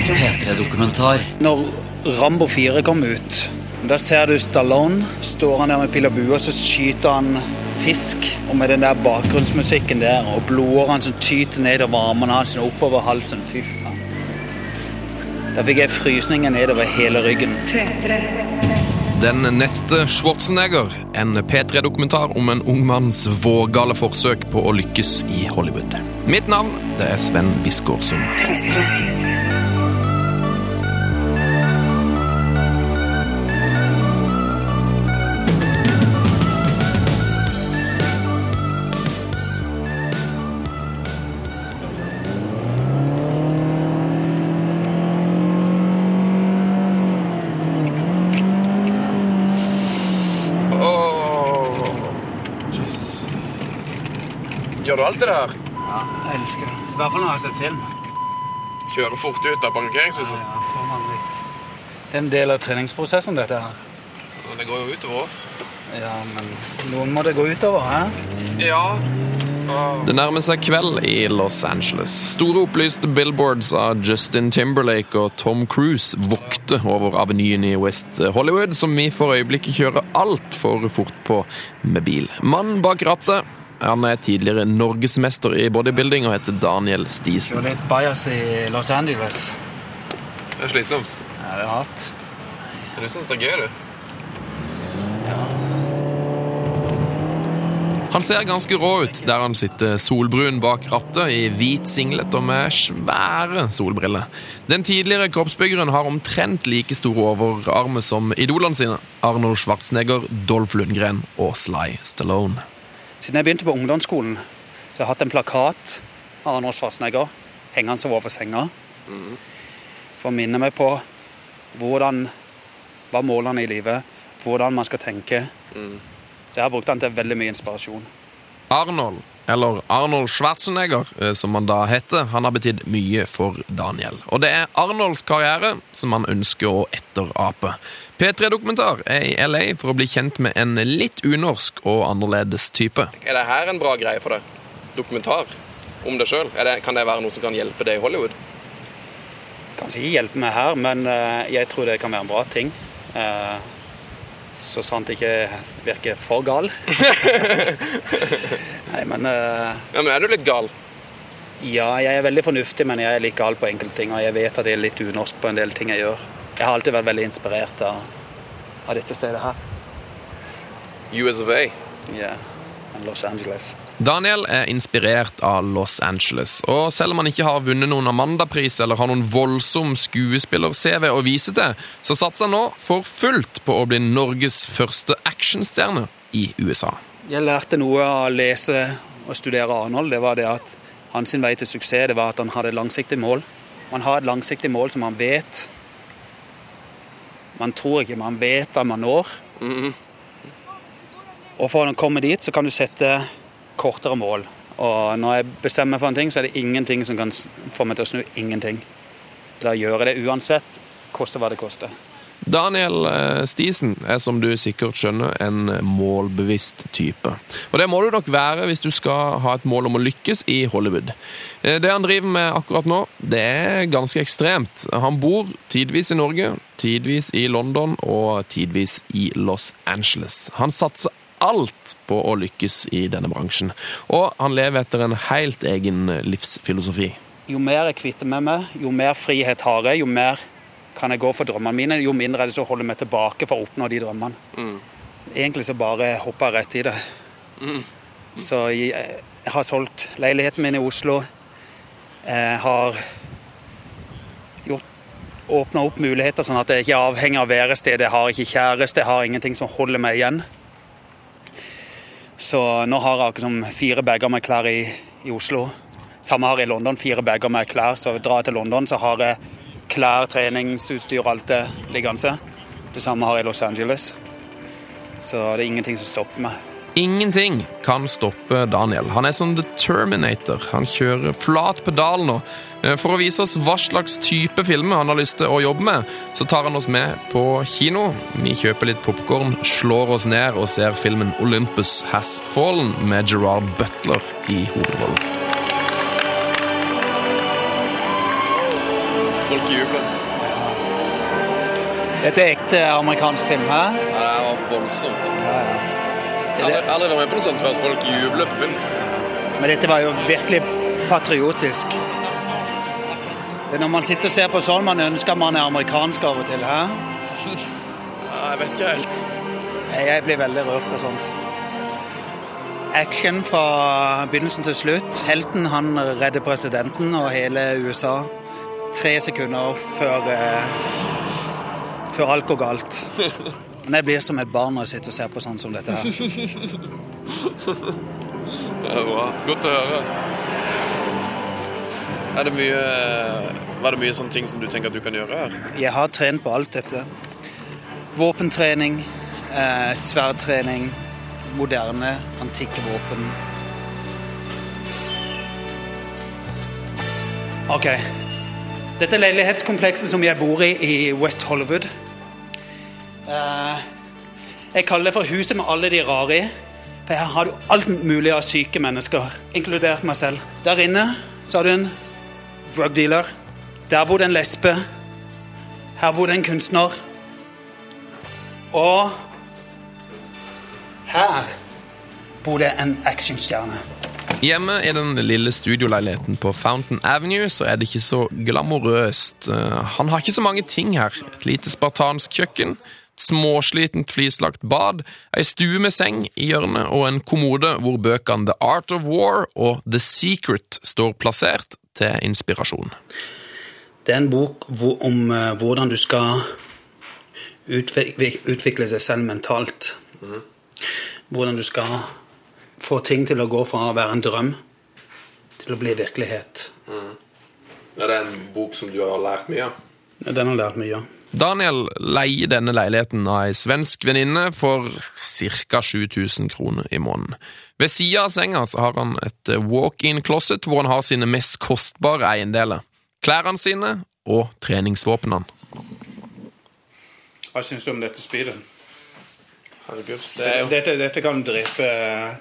P3-dokumentar. Når Rambo 4 kom ut, da ser du Stallone. Står han der med pil og bue, og så skyter han fisk. Og med den der bakgrunnsmusikken der, og blodårene som tyter nedover armene hans og oppover halsen. Fy faen. Da fikk jeg frysninger nedover hele ryggen. Den neste Schwarzenegger, en P3-dokumentar om en ung manns vågale forsøk på å lykkes i Hollywood. Mitt navn det er Sven Biskår Sund. Gjør du alltid det her? Ja, jeg elsker det. I hvert fall når jeg har sett film. Kjører fort ut av parkeringshuset? Ja, får man litt. Det er en del av treningsprosessen, dette her. Men det går jo utover oss. Ja, men noen må det gå utover, hæ? Ja. Det nærmer seg kveld i Los Angeles. Store opplyste billboards av Justin Timberlake og Tom Cruise vokter over avenyen i West Hollywood, som vi for øyeblikket kjører altfor fort på med bil. Mannen bak rattet han er tidligere norgesmester i bodybuilding og heter Daniel Det Stisen. var litt bias i Los Angeles. Det er slitsomt. Ja, det er hardt. Du syns det er gøy, du? Han ser ganske rå ut der han sitter solbrun bak rattet i hvit singlet og med svære solbriller. Den tidligere kroppsbyggeren har omtrent like store overarmer som idolene sine. Arnold Schwarzenegger, Dolph Lundgren og Sly Stallone. Siden jeg begynte på ungdomsskolen, så har jeg hatt en plakat av Arnold Schwarzenegger hengende over senga. For å minne meg på hvordan hva målene i livet, hvordan man skal tenke. Så jeg har brukt den til veldig mye inspirasjon. Arnold, eller Arnold Schwarzenegger, eh, som han da heter, han har betydd mye for Daniel. Og det er Arnolds karriere som han ønsker å etterape. P3-dokumentar er i LA for å bli kjent med en litt unorsk og annerledes type. Er det her en bra greie for deg? Dokumentar om deg sjøl? Kan det være noe som kan hjelpe deg i Hollywood? Kanskje ikke hjelpe meg her, men eh, jeg tror det kan være en bra ting. Eh, Så sant ikke virker for gal. Nei, men uh, Ja, men Er du litt gal? Ja, jeg er veldig fornuftig, men jeg er litt gal på enkelte ting. Og jeg vet at jeg er litt unorsk på en del ting jeg gjør. Jeg har alltid vært veldig inspirert av, av dette stedet her. US of A. Ja, Los Angeles. Daniel er inspirert av Los Angeles, og selv om han ikke har vunnet noen Amanda-pris eller har noen voldsom skuespiller-CV å vise til, så satser han nå for fullt på å bli Norges første actionstjerne i USA. Jeg lærte noe av å lese og studere Arnold. Det var det at hans vei til suksess det var at han hadde et langsiktig mål. Man har et langsiktig mål som man vet Man tror ikke man vet at man når. Og for å komme dit, så kan du sette kortere mål. Og når jeg bestemmer for en ting, så er det ingenting som kan få meg til å snu ingenting. Da gjør jeg det uansett, koste hva det koster. Daniel eh, Stisen er som du sikkert skjønner en målbevisst type. Og det må du nok være hvis du skal ha et mål om å lykkes i Hollywood. Eh, Det han driver med akkurat nå, det er ganske ekstremt. Han bor tidvis i Norge, tidvis i London og tidvis i Los Angeles. Han satser alt på å lykkes i denne bransjen. Og han lever etter en helt egen livsfilosofi. Jo mer jeg kvitter med meg, jo mer frihet har jeg, jo mer kan jeg gå for drømmene mine, jo mindre er det som holder meg tilbake for å oppnå de drømmene. Egentlig så bare hopper jeg rett i det. Så jeg, har solgt leiligheten min i Oslo. Jeg har gjort, åpna opp muligheter sånn at jeg ikke er avhengig av værestedet. Jeg har ikke kjæreste, jeg har ingenting som holder meg igjen. Så nå har jeg akkurat fire bager med klær i, i Oslo. Samme har jeg i London, fire bager med klær. Så drar jeg til London, så har jeg klær, treningsutstyr, alt det liggende. Det samme har jeg i Los Angeles. Så det er ingenting som stopper meg. Ingenting kan stoppe Daniel. Han er som The Terminator. Han kjører flat pedal nå. Eh, For å vise oss hva slags type filmer han har lyst til å jobbe med, så tar han oss med på kino. Vi kjøper litt popkorn, slår oss ned og ser filmen Olympus Has Fallen med Gerard Butler i hovedrollen. Folk jubler. Dette er ekte amerikansk film, hæ? Ja, det var voldsomt. Ja, ja. Jeg har aldri- aldri vært med på noe sånt før, at folk jubler på film. Men dette var jo virkelig patriotisk. Det er når man sitter og ser på sånn man ønsker man er amerikansk av og til, hæ? Ja, jeg vet ikke helt. Jeg blir veldig rørt av sånt. Action fra begynnelsen til slutt. Helten han redder presidenten og hele USA tre sekunder før, eh, før alt går galt. Men jeg blir som et barn når jeg sitter og ser på sånn som dette her. Det er bra. Godt å høre. Er det mye Var det mye sånne ting som du tenker at du kan gjøre her? Jeg har trent på alt dette. Våpentrening, eh, sverdtrening, moderne, antikke våpen. Ok. Dette leilighetskomplekset som jeg bor i i West Hollywood. Eh, jeg kaller det for huset med alle de rare i. For her har du alt mulig av syke mennesker, inkludert meg selv. Der inne så har du en drug dealer. Der bor det en lesbe. Her bor det en kunstner. Og her bor det en actionstjerne. Hjemme i den lille studioleiligheten på Fountain Avenue så er det ikke så glamorøst. Eh, Han har ikke så mange ting her. Et lite spartansk kjøkken, et småslitent flislagt bad, ei stue med seng i hjørnet og en kommode hvor bøkene The Art of War og The Secret står plassert til inspirasjon. Det er en bok om eh, hvordan du skal utvikle deg selv mentalt. Hvordan du skal få ting til å gå fra å være en drøm til å bli virkelighet. Er det en bok som du har lært mye av? Den har lært mye av. Daniel leier denne leiligheten av ei svensk venninne for ca. 7000 kroner i måneden. Ved sida av senga så har han et walk-in closet hvor han har sine mest kostbare eiendeler. Klærne sine og treningsvåpnene. Hva syns du om dette spydet? Herregud, Dette, dette kan drepe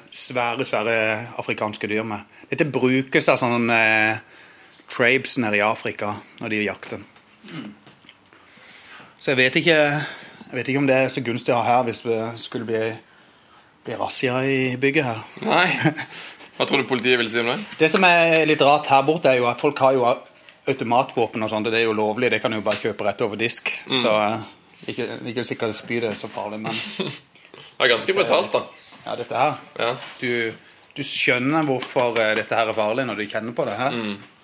svære, svære afrikanske dyr med. Dette brukes av sånne eh, trabes nede i Afrika når de jakter. Så jeg vet ikke jeg vet ikke om det er så gunstig å ha her hvis det skulle bli, bli razzia i bygget her. Nei. Hva tror du politiet vil si om det? Det som er litt rart her borte, er jo at folk har jo automatvåpen og sånt. og Det er jo lovlig, det kan du jo bare kjøpe rett over disk. Så eh, ikke, ikke sikkert spydet er så farlig, men Det er ganske brutalt, da. ja, dette her Ja. du, du skjønner hvorfor eh, dette her er farlig når du kjenner på det her.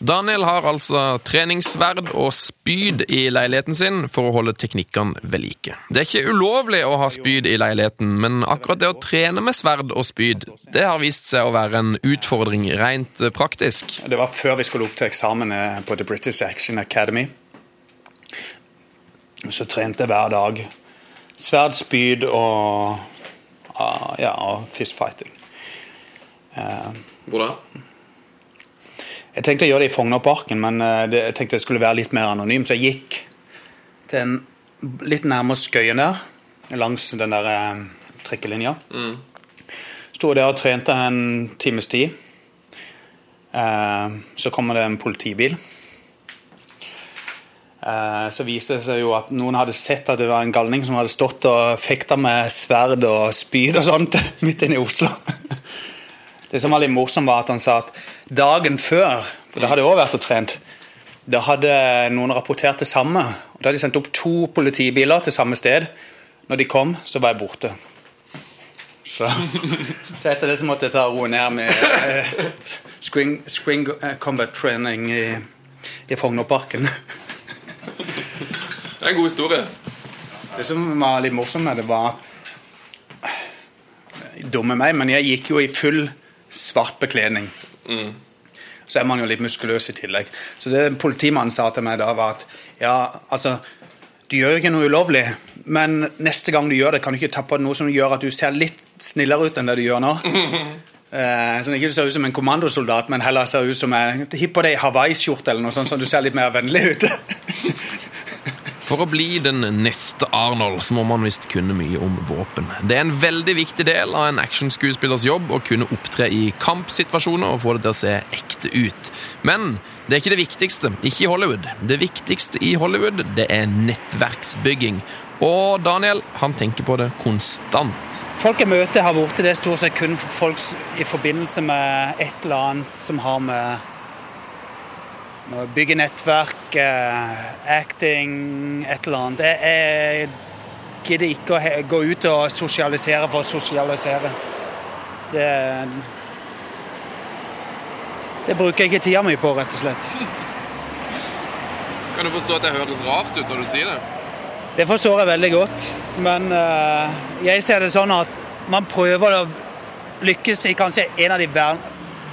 Daniel har altså treningssverd og spyd i leiligheten sin for å holde teknikkene ved like. Det er ikke ulovlig å ha spyd i leiligheten, men akkurat det å trene med sverd og spyd, det har vist seg å være en utfordring rent eh, praktisk. Det var før vi skulle opp til eksamen eh, på The British Action Academy. Så trente jeg hver dag. Sverd, spyd og ah, ja, og fistfighting. Hvor da? Jeg tenkte å gjøre det i Fognerparken, men eh, det, jeg tenkte det skulle være litt mer anonym, så jeg gikk til en litt nærmere Skøyen der, langs den der eh, trikkelinja. Sto der og trente en times tid. Eh, så kommer det en politibil. Eh, så viste det seg jo at noen hadde sett at det var en galning som hadde stått og fekta med sverd og spyd og sånt midt inne i Oslo. Det som var litt morsomt, var at han sa at dagen før, for det hadde jeg også vært og trent, da hadde noen rapportert det samme. Og da hadde de sendt opp to politibiler til samme sted. Når de kom, så var jeg borte. Så, så etter det så måtte jeg ta roen ned med eh, spring, spring eh, combat training i, i Frognerparken. Det er en god historie. Det som var litt morsomt med det, var Dumme meg, men jeg gikk jo i full svart bekledning. Så er man jo litt muskuløs i tillegg. Så det politimannen sa til meg da, var at ja, altså Du gjør ikke noe ulovlig, men neste gang du gjør det, kan du ikke ta på deg noe som gjør at du ser litt snillere ut enn det du gjør nå. Eh, sånn Ikke ser ut som en kommandosoldat, men heller ser ut som en Hipp på deg hawaiiskjorte eller noe sånt, så du ser litt mer vennlig ut. For å bli den neste Arnold så må man visst kunne mye om våpen. Det er en veldig viktig del av en actionskuespillers jobb å kunne opptre i kampsituasjoner og få det til å se ekte ut. Men det er ikke det viktigste, ikke i Hollywood. Det viktigste i Hollywood, det er nettverksbygging. Og Daniel, han tenker på det konstant. Folk jeg møter her borte, det stort sett kun folk i forbindelse med et eller annet som har med bygge nettverk, eh, acting, et eller annet. Jeg, jeg gidder ikke å gå ut og sosialisere for å sosialisere. Det Det bruker jeg ikke tida mi på, rett og slett. Kan du forstå at det høres rart ut når du sier det? Det forstår jeg veldig godt, men eh, jeg ser det sånn at man prøver å lykkes i kanskje en av de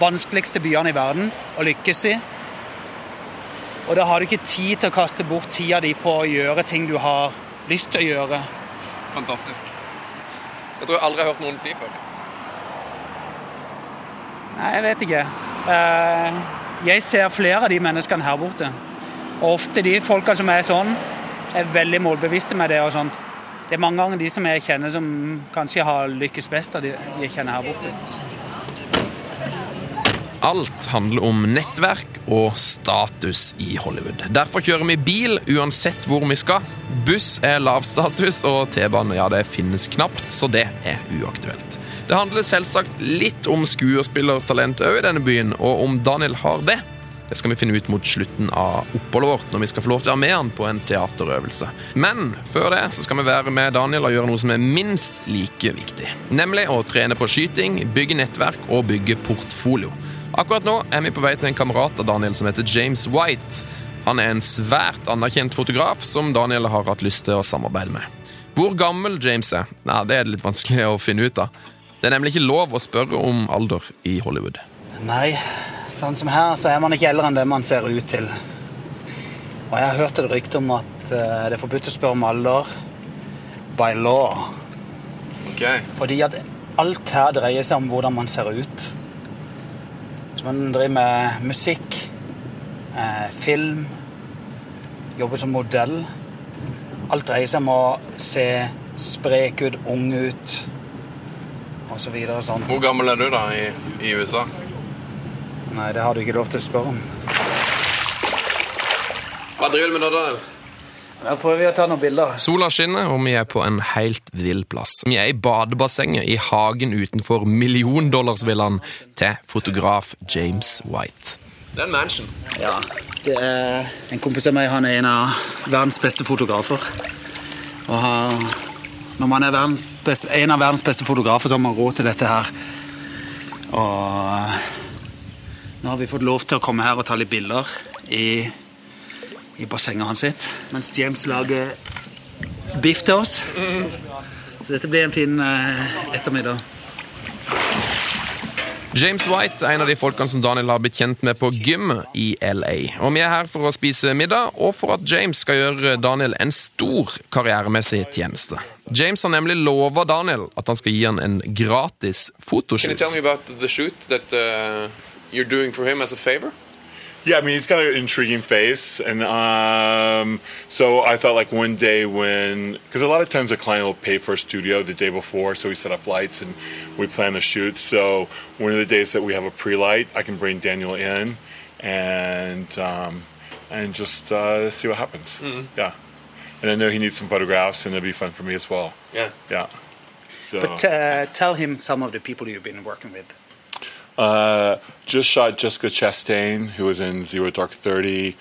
vanskeligste byene i verden å lykkes i. Og da har du ikke tid til å kaste bort tida di på å gjøre ting du har lyst til å gjøre. Fantastisk. Jeg tror jeg aldri har hørt noen si før. Nei, jeg vet ikke. Eh, Jeg ser flere av de menneskene her borte. Og ofte de folka som er sånn, er veldig målbevisste med det og sånt. Det er mange ganger de som jeg kjenner som kanskje har lykkes best av de jeg kjenner her borte. Alt handler om nettverk og status i Hollywood. Derfor kjører vi bil uansett hvor vi skal. Buss er lavstatus, og T-bane ja, det finnes knapt, så det er uaktuelt. Det handler selvsagt litt om skuespillertalent òg i denne byen, og om Daniel har det. Det skal vi finne ut mot slutten av oppholdet vårt når vi skal få lov til å være med han på en teaterøvelse. Men før det så skal vi være med Daniel og gjøre noe som er minst like viktig. Nemlig å trene på skyting, bygge nettverk og bygge portfolio. Akkurat nå er vi på vei til en kamerat av Daniel som heter James White. Han er en svært anerkjent fotograf som Daniel har hatt lyst til å samarbeide med. Hvor gammel James er, Nei, det er det litt vanskelig å finne ut av. Det er nemlig ikke lov å spørre om alder i Hollywood. Nei, sånn som her så er man ikke eldre enn det man ser ut til. Og jeg har hørt et rykte om at eh, det er forbudt å spørre om alder by law. Fordi at alt her dreier seg om hvordan man ser ut. Hvis man driver med musikk, eh, film, jobber som modell Alt dreier seg om å se sprek ut, ung ut og så videre sånn. Hvor gammel er du da i, i USA? Nei, det har du ikke lov til å spørre om. Hva driver du med nå, Daniel? Da prøver vi å ta noen bilder. Sola skinner, og vi er på en helt vill plass. Vi er i badebassenget i hagen utenfor milliondollarsvillaen til fotograf James White. Det er en mansion. Ja, det er En kompis av meg han er en av verdens beste fotografer. Og har, når man er beste, en av verdens beste fotografer, så har man råd til dette her. Og nå har vi fått lov til å komme her og ta litt bilder i, i bassenget hans sitt. Mens James lager biff til oss. Så dette blir en fin eh, ettermiddag. James White er en av de folkene som Daniel har blitt kjent med på gym i LA. Og vi er her for å spise middag, og for at James skal gjøre Daniel en stor karrieremessig tjeneste. James har nemlig lova Daniel at han skal gi han en gratis fotoshoot. tell me about the shoot that uh, you're doing for ham som en favor? Yeah, I mean, he's got an intriguing face, and um, so I thought like one day when, because a lot of times a client will pay for a studio the day before, so we set up lights and we plan the shoot. So one of the days that we have a pre-light, I can bring Daniel in and um, and just uh, see what happens. Yeah, and I know he needs some photographs, and it'll be fun for me as well. Yeah. Yeah. So. But uh, tell him some of the people you've been working with. Uh, just shot Jessica Chastain, who was in Zero Dark Thirty.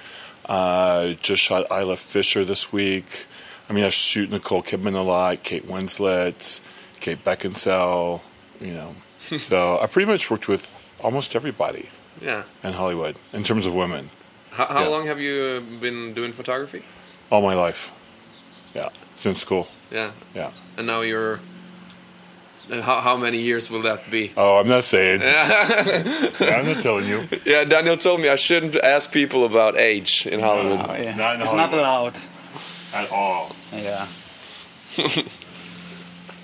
Uh, just shot Isla Fisher this week. I mean, I shoot Nicole Kidman a lot, Kate Winslet, Kate Beckinsale. You know, so I pretty much worked with almost everybody Yeah. in Hollywood in terms of women How, how Yeah. long have you been doing photography? all my life. Yeah, since school. Yeah. Yeah. And now you're. And How, how many years will that be? Oh, I'm not saying. Yeah, I'm not telling you. Yeah, Daniel told me I shouldn't ask people about age in Hollywood. Oh, yeah. Not in it's not allowed. At all. Yeah.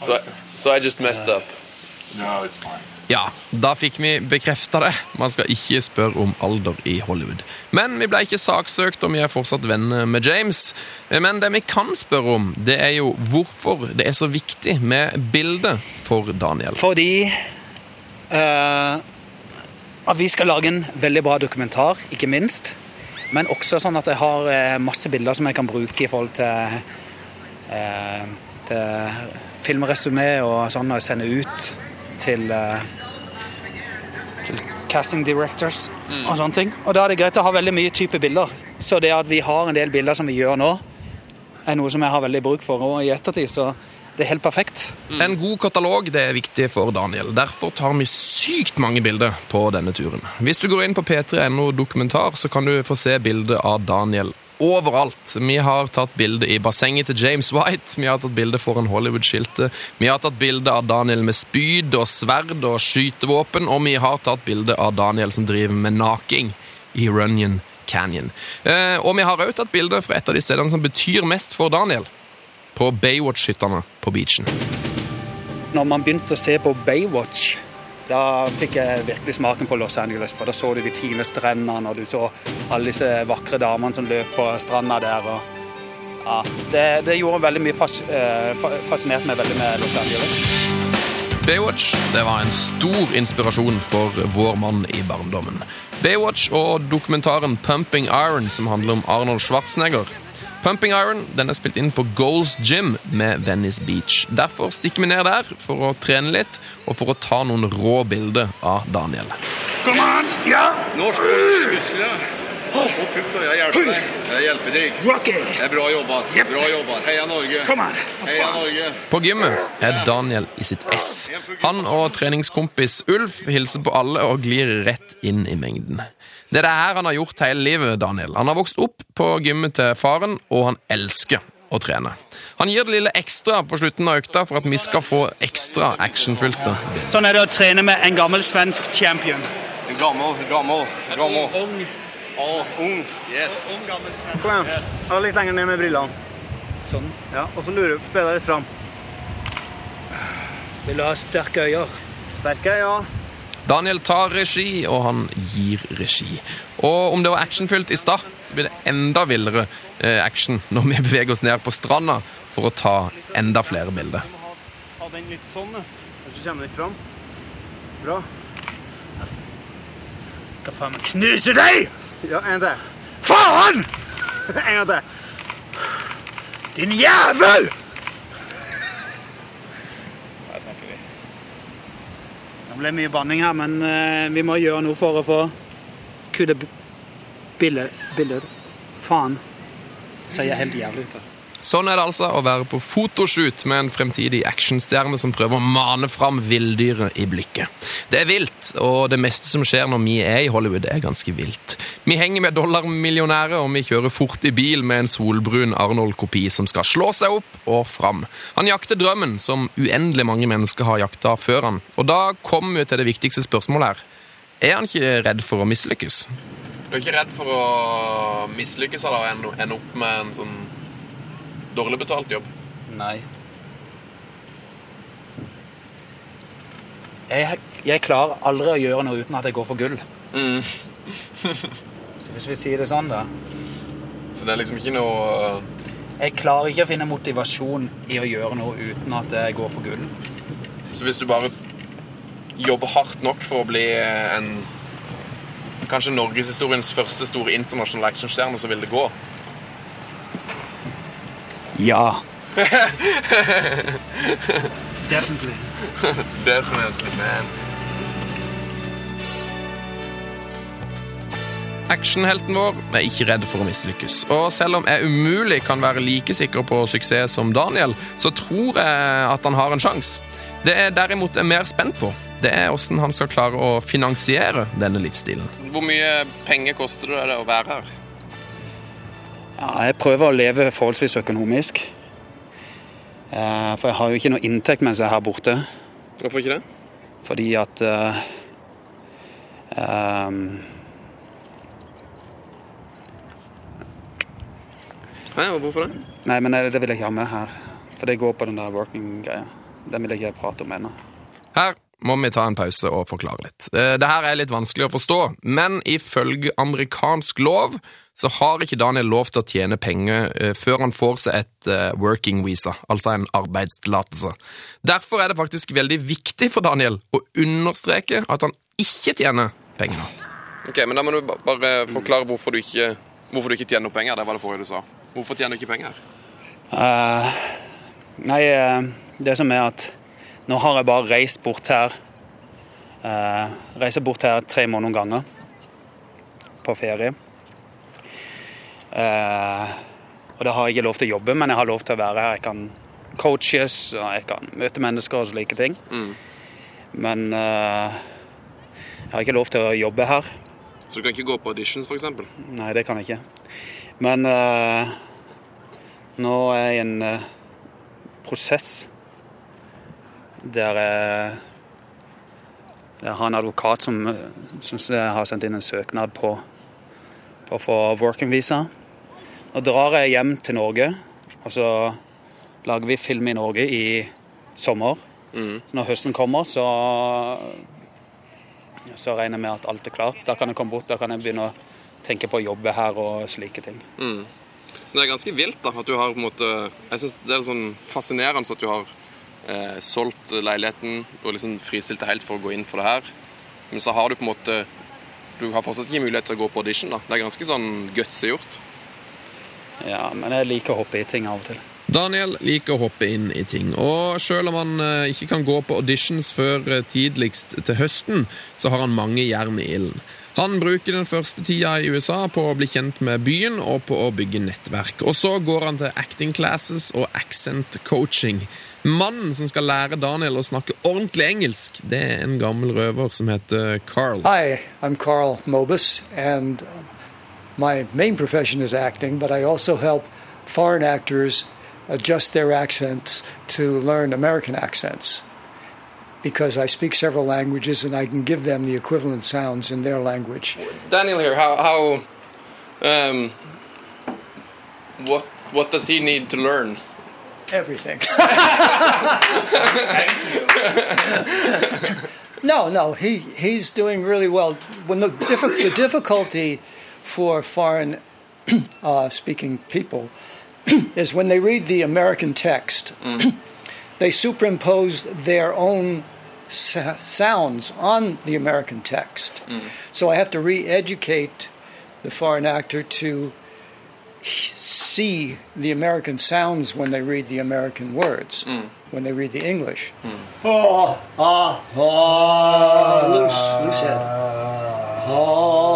So, I, so I just messed up. No, it's fine. Ja, da fikk vi bekrefta det. Man skal ikke spørre om alder i Hollywood. Men vi ble ikke saksøkt, og vi er fortsatt venner med James. Men det vi kan spørre om, det er jo hvorfor det er så viktig med bildet for Daniel. Fordi uh, at vi skal lage en veldig bra dokumentar, ikke minst. Men også sånn at jeg har eh, masse bilder som jeg kan bruke i forhold til, uh, til filmresumé og sånn og jeg sender ut til, uh, casting directors og sånne ting. Og da er det greit å ha veldig mye type bilder. Så det at vi har en del bilder som vi gjør nå, er noe som jeg har veldig bruk for og i ettertid. Så det er helt perfekt. En god katalog det er viktig for Daniel. Derfor tar vi sykt mange bilder på denne turen. Hvis du går inn på p3.no dokumentar, så kan du få se bildet av Daniel overalt. Vi har tatt bilde i bassenget til James White, vi har tatt bilde foran Hollywood-skiltet, vi har tatt bilde av Daniel med spyd og sverd og skytevåpen, og vi har tatt bilde av Daniel som driver med naking i Runyon Canyon. Eh, og vi har også tatt bilde fra et av de stedene som betyr mest for Daniel. På Baywatch-hyttene på beachen. Når man begynte å se på Baywatch, da fikk jeg virkelig smaken på Los Angeles. For da så du de fine strendene, og du så alle disse vakre damene som løp på stranda der. Og, ja, det, det gjorde veldig mye fas, eh, fascinert meg veldig med Los Angeles. Baywatch det var en stor inspirasjon for vår mann i barndommen. Baywatch og dokumentaren Pumping Iron, som handler om Arnold Schwarzenegger. Pumping Iron den er spilt inn på Goals Gym med Venice Beach. Derfor stikker vi ned der for å trene litt og for å ta noen rå bilder av Daniel. Kom muskler. Opp opp då, jag hjälper dig. Jag hjälper dig. Det er bra jobbat. Bra jobbat. Heja Norge. Heja Norge. På gymmet er Daniel i sitt ess. Han og treningskompis Ulf hilser på alle og glir rett inn i mengden. Det er det her han har gjort hele livet, Daniel. Han har vokst opp på gymmet til faren, og han elsker å trene. Han gir det lille ekstra på slutten av økta for at vi skal få ekstra actionfylte. Sånn er det å trene med en gammel svensk champion. En gammel, gammel, gammal. Ja, ung. Yes. Kom igjen. Ja, litt lenger ned med brillene. Sånn. Ja, og så lurer du på deg litt fram. Vil du ha sterke øyne? Sterke, ja. Daniel tar regi, og han gir regi. Og om det var actionfylt i stad, så blir det enda villere eh, action når vi beveger oss ned på stranda for å ta enda flere bilder. Ha den litt sånn, så kommer den litt fram. Bra. Hva faen, knuse deg! Ja, en til. Faen! En gang til. Din jævel! Det ble mye banning her, men eh, vi må gjøre noe for å få kudde bildet. Faen. Det Ser helt jævlig ut her. Sånn er det altså å være på fotoshoot med en fremtidig actionstjerne som prøver å mane fram villdyret i blikket. Det er vilt, og det meste som skjer når vi er i Hollywood, er ganske vilt. Vi henger med dollarmillionærer, og vi kjører fort i bil med en solbrun Arnold-kopi som skal slå seg opp og fram. Han jakter drømmen som uendelig mange mennesker har jakta før han. Og da kommer vi til det viktigste spørsmålet her. Er han ikke redd for å mislykkes? Du er ikke redd for å mislykkes eller ende opp med en sånn dårlig betalt jobb? Nei. Jeg, jeg klarer aldri å gjøre noe uten at jeg går for gull. Så hvis vi sier det sånn, da Så det er liksom ikke noe Jeg klarer ikke å finne motivasjon i å gjøre noe uten at jeg går for gull. Så hvis du bare jobber hardt nok for å bli en Kanskje norgeshistoriens første store internasjonale actionstjerne, så vil det gå? Ja. Definitely. Definitely, man. Actionhelten vår er ikke redd for å mislykkes. Og selv om jeg umulig kan være like sikker på suksess som Daniel, så tror jeg at han har en sjanse. Det jeg derimot er mer spent på, det er hvordan han skal klare å finansiere denne livsstilen. Hvor mye penger koster det å være her? Ja, jeg prøver å leve forholdsvis økonomisk. Eh, For jeg har jo ikke noe inntekt mens jeg er her borte. Hvorfor ikke det? Fordi at uh, um... Nei, og hvorfor det? Nei, men det, det vil jeg ikke ha med her. For det går på den der working-greia. Den vil jeg ikke prate om ennå. Her må vi ta en pause og forklare litt. Eh, Det her er litt vanskelig å forstå, men ifølge amerikansk lov så har ikke Daniel lov til å tjene penger eh, før han får seg et eh, working visa, altså en arbeidstillatelse. Derfor er det faktisk veldig viktig for Daniel å understreke at han ikke tjener penger nå. Ok, men Da må du bare forklare hvorfor du ikke, hvorfor du ikke tjener noe penger. Det var det forrige du sa. Hvorfor tjener du ikke penger? Uh, nei, det som er at nå har jeg bare reist bort her eh, Reiser bort her tre måneder ganger på ferie. Eh, og da har jeg ikke lov til å jobbe, men jeg har lov til å være her. Jeg kan coaches, og jeg kan møte mennesker og slike ting. Men eh, jeg har ikke lov til å jobbe her. Så du kan ikke gå på auditions, f.eks.? Nei, det kan jeg ikke. Men eh, nå er jeg i en eh, prosess der jeg, jeg har en advokat som uh, syns jeg har sendt inn en søknad på, på å få working visa. Nå drar jeg hjem til Norge, og så lager vi film i Norge i sommer. Mm. når høsten kommer, så så regner jeg med at alt er klart. Da kan jeg komme bort, da kan jeg begynne å tenke på å jobbe her og slike ting. Mm. det er ganske vilt da, at du har på en måte Jeg synes det er sånn fascinerende at du har eh, solgt leiligheten og liksom fristilt deg helt for å gå inn for det her. Men så har du på en måte Du har fortsatt ikke mulighet til å gå på audition. da. Det er ganske sånn gutsy gjort. Ja, men jeg liker å hoppe i ting av og til. Daniel liker å hoppe inn i ting, og selv om han eh, ikke kan gå på auditions før eh, tidligst til høsten, så har han mange jern i ilden. Han bruker den første tida i USA på å bli kjent med byen og på å bygge nettverk. Og så går han til acting classes og accent coaching. Mannen som skal lære Daniel å snakke ordentlig engelsk, det er en gammel røver som heter Carl. Hi, I'm Carl Mobus, and my main profession is acting, but I also help foreign actors adjust their accents to learn American accents because I speak several languages and I can give them the equivalent sounds in their language. Daniel here, how, how um, what, what does he need to learn? Everything. no, no, he, he's doing really well. When the, diffi- the difficulty for foreign uh, speaking people is when they read the American text, they superimpose their own sa- sounds on the American text. So I have to re educate the foreign actor to see the American sounds when they read the American words, when they read the English. Oh, ah, ah, loose, loose head. Oh.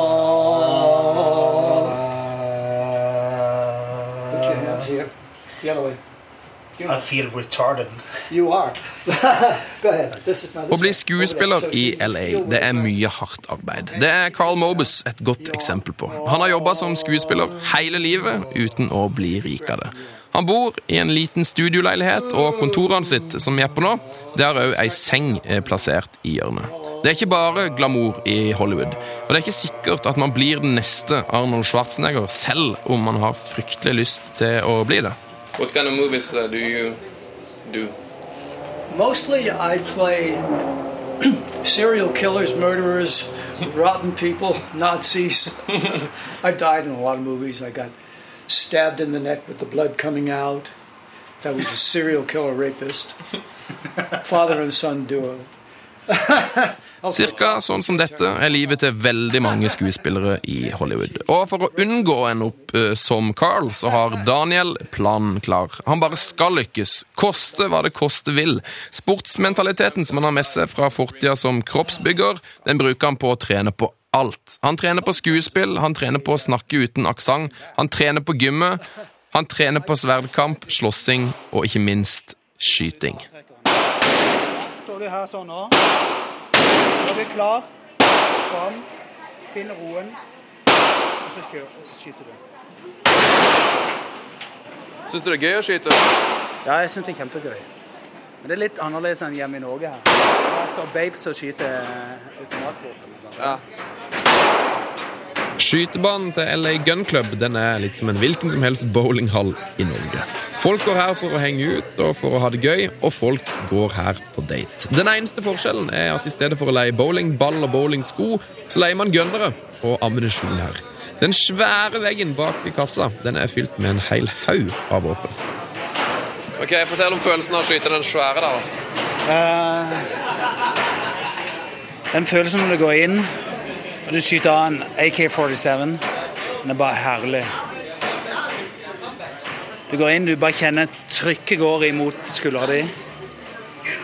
Put your hands here. The other way. I feel retarded. You are. Go ahead. This is now Å bli skuespiller i LA, det er mye hardt arbeid. Det er Carl Mobus et godt eksempel på. Han har jobba som skuespiller hele livet uten å bli rik av det. Han bor i en liten studioleilighet, og kontorene sitt, som vi er på nå, det har òg ei seng eh, plassert i hjørnet. Det er ikke bare glamour i Hollywood, og det er ikke sikkert at man blir den neste Arnold Schwarzenegger, selv om man har fryktelig lyst til å bli det. What kind of movies uh, do you do? Mostly I play serial killers, murderers, rotten people, Nazis. I've died in a lot of movies. I got stabbed in the neck with the blood coming out. That was a serial killer rapist. Father and son duo. Cirka sånn som dette er livet til veldig mange skuespillere i Hollywood. Og for å unngå å ende opp eh, som Carl, så har Daniel planen klar. Han bare skal lykkes, koste hva det koste vil. Sportsmentaliteten som han har med seg fra fortida som kroppsbygger, den bruker han på å trene på alt. Han trener på skuespill, han trener på å snakke uten aksent, han trener på gymmet, han trener på sverdkamp, slåssing og ikke minst skyting. Står du her sånn nå? Nå er vi klar. Fram. Finn roen. Og så, kjør, og så skyter du. Syns du det er gøy å skyte? Ja, jeg syns det er kjempegøy. Men det er litt annerledes enn hjemme i Norge her. Her står babes og skyter automatvåpen. sånn. Ja. Skytebanen til LA Gun Club den er litt som en hvilken som helst bowlinghall i Norge. Folk går her for å henge ut og for å ha det gøy, og folk går her på date. Den eneste forskjellen er at i stedet for å leie bowling, ball og bowlingsko, så leier man gønnere og ammunisjon her. Den svære veggen bak i kassa den er fylt med en hel haug av våpen. Ok, Fortell om følelsen av å skyte den svære da. Uh, den følelsen når du går inn og du skyter av en AK-47, den er bare herlig. Du går inn, du bare kjenner trykket går imot skuldra di.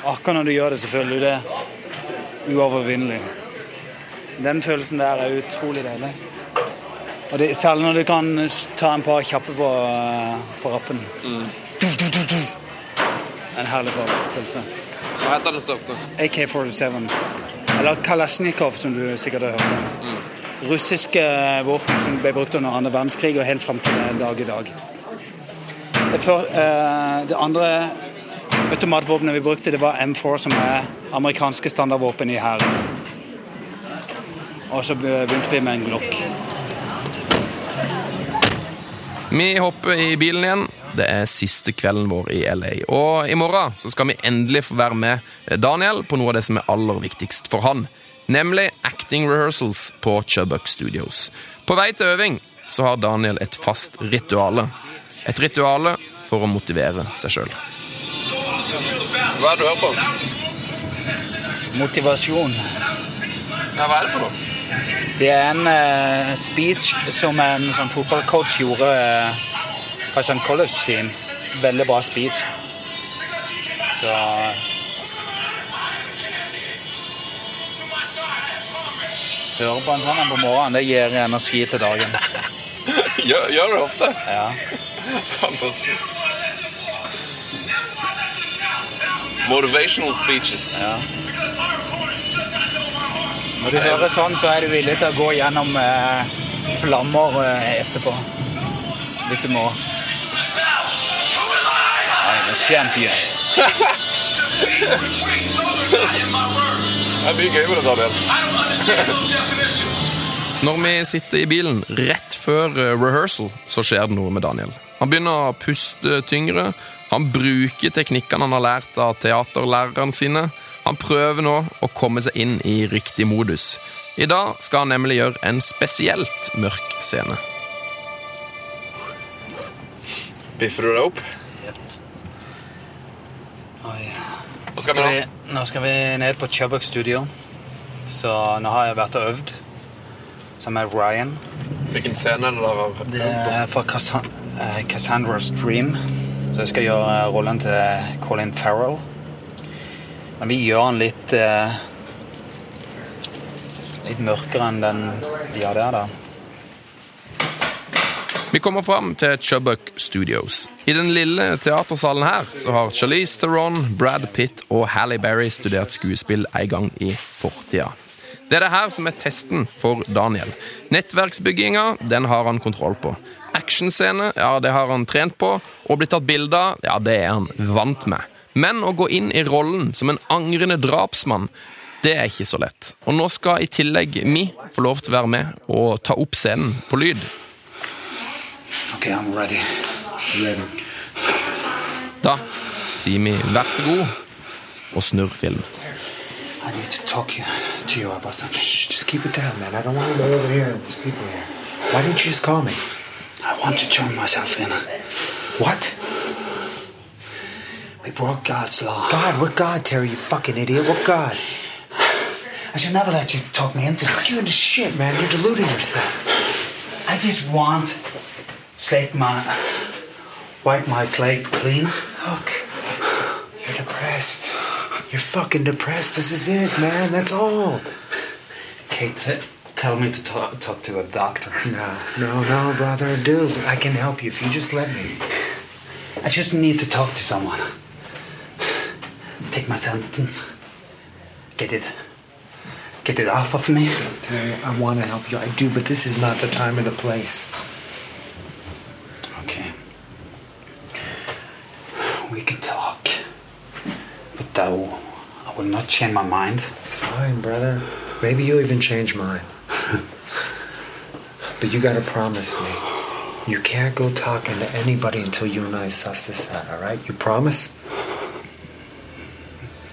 Akkurat når du gjør det, så føler du det uovervinnelig. Den følelsen der er utrolig deilig. Og det, Særlig når du kan ta en par kjappe på, på rappen. Du, du, du, du. En herlig følelse. Hva heter den største? AK-47. Eller Kalasjnikov, som du sikkert har hørt om. Russiske våpen som ble brukt under andre verdenskrig og helt fram til dag i dag. Før, eh, det andre automatvåpenet vi brukte, det var M4, som er amerikanske standardvåpen i hæren. Og så begynte vi med en Glock. Vi hopper i bilen igjen. Det er siste kvelden vår i LA. Og i morgen så skal vi endelig få være med Daniel på noe av det som er aller viktigst for han. Nemlig acting rehearsals på Chubbuck Studios. På vei til øving så har Daniel et fast rituale. Et rituale for å motivere seg sjøl. Hva er det du hører på? Motivasjon. Ja, Hva er det for noe? Det er en uh, speech som en sånn fotballcoach gjorde eh, på et sånt college-team. Veldig bra speech. Så Høre på en sånn en på morgenen, det gir energi til dagen. Gjør, gjør du det ofte? Ja. Fantastisk. Motivational speeches. Ja. Når du hører sånn, så er du villig til å gå gjennom eh, flammer eh, etterpå. Hvis du må. I'm a champion. Det er mye gøy med det, Daniel. Når vi sitter i bilen rett før eh, rehearsal, så skjer det noe med Daniel. Han begynner å puste tyngre. Han bruker teknikkene han har lært av teaterlærerne sine. Han prøver nå å komme seg inn i riktig modus. I dag skal han nemlig gjøre en spesielt mørk scene. Biffer du deg opp? Oi. Hva skal vi nå? nå skal vi ned på Chubbuck Studio. Så nå har jeg vært og øvd sammen er Ryan. Hvilken scene er det der? Det er fra eh, Cassandra's Dream. Så jeg skal gjøre eh, rollen til Colin Farrell. Men vi gjør den litt eh, Litt mørkere enn den de har der, da. Vi kommer fram til Chubbuck Studios. I den lille teatersalen her så har Charlize Theron, Brad Pitt og Halle Berry studert skuespill en gang i fortida. Det er det her som er testen for Daniel. Nettverksbygginga den har han kontroll på. Actionscene ja, det har han trent på. Og blitt tatt bilde av ja, det er han vant med. Men å gå inn i rollen som en angrende drapsmann det er ikke så lett. Og nå skal i tillegg vi få lov til å være med og ta opp scenen på lyd. Ok, I'm ready. Da sier vi vær så god og snurr film. I need to talk you, to you about something. Shh, just keep it down, man. I don't want to go over here and there's people here. Why didn't you just call me? I want to turn myself in. What? We broke God's law. God, what God, Terry, you fucking idiot? What God? I should never let you talk me into this. you into shit, man. You're deluding yourself. I just want slate my wipe my slate clean. Look, you're depressed. You're fucking depressed. This is it, man. That's all. Kate, t- tell me to talk, talk to a doctor. No, no, no, brother. Dude, I can help you if you just let me. I just need to talk to someone. Take my sentence. Get it. Get it off of me. Terry, I want to help you. I do, but this is not the time or the place. Okay. We can talk. But will, I will not change my mind. It's fine, brother. Maybe you'll even change mine. but you gotta promise me You can't go talking to anybody until you and I suss this out, all right? You promise?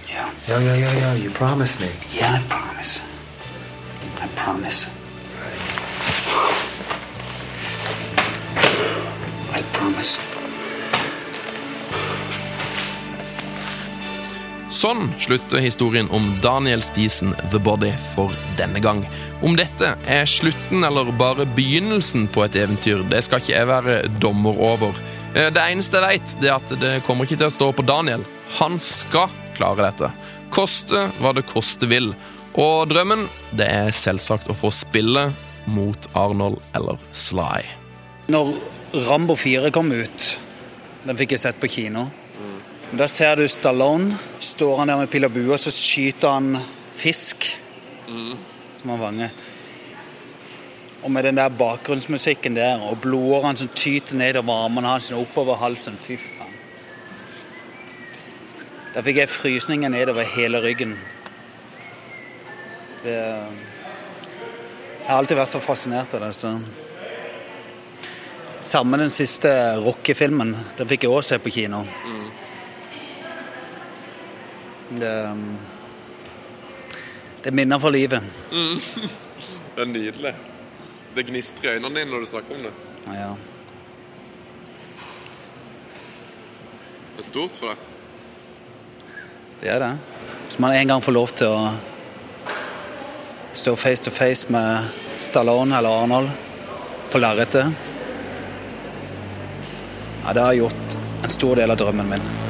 Yeah. Yeah, yeah, yeah, yeah. You promise me. Yeah, I promise. I promise. Sånn slutter historien om Daniel Stisen The Body for denne gang. Om dette er slutten eller bare begynnelsen på et eventyr, det skal ikke jeg være dommer over. Eh, Det eneste jeg vet, er at det kommer ikke til å stå på Daniel. Han skal klare dette. Koste hva det koste vil. Og drømmen, det er selvsagt å få spille mot Arnold eller Sly. Når Rambo 4 kom ut, den fikk jeg sett på kino. Da ser du Stallone. Står han der med pil og bue, og så skyter han fisk som han fanger. Og med den der bakgrunnsmusikken der, og blodårene som tyter nedover armene hans og oppover halsen. Fy faen. Da fikk jeg frysninger nedover hele ryggen. Det, jeg har alltid vært så fascinert av det. så... Samme den siste Rocky-filmen. Den fikk jeg også se på kino. Det, det minner for livet. Det er nydelig. Det gnistrer i øynene dine når du snakker om det. Ja. Det er stort for deg. Det er det. Hvis man en gang får lov til å stå face to face med Stallone eller Arnold på lerretet Ja, det har gjort en stor del av drømmen min.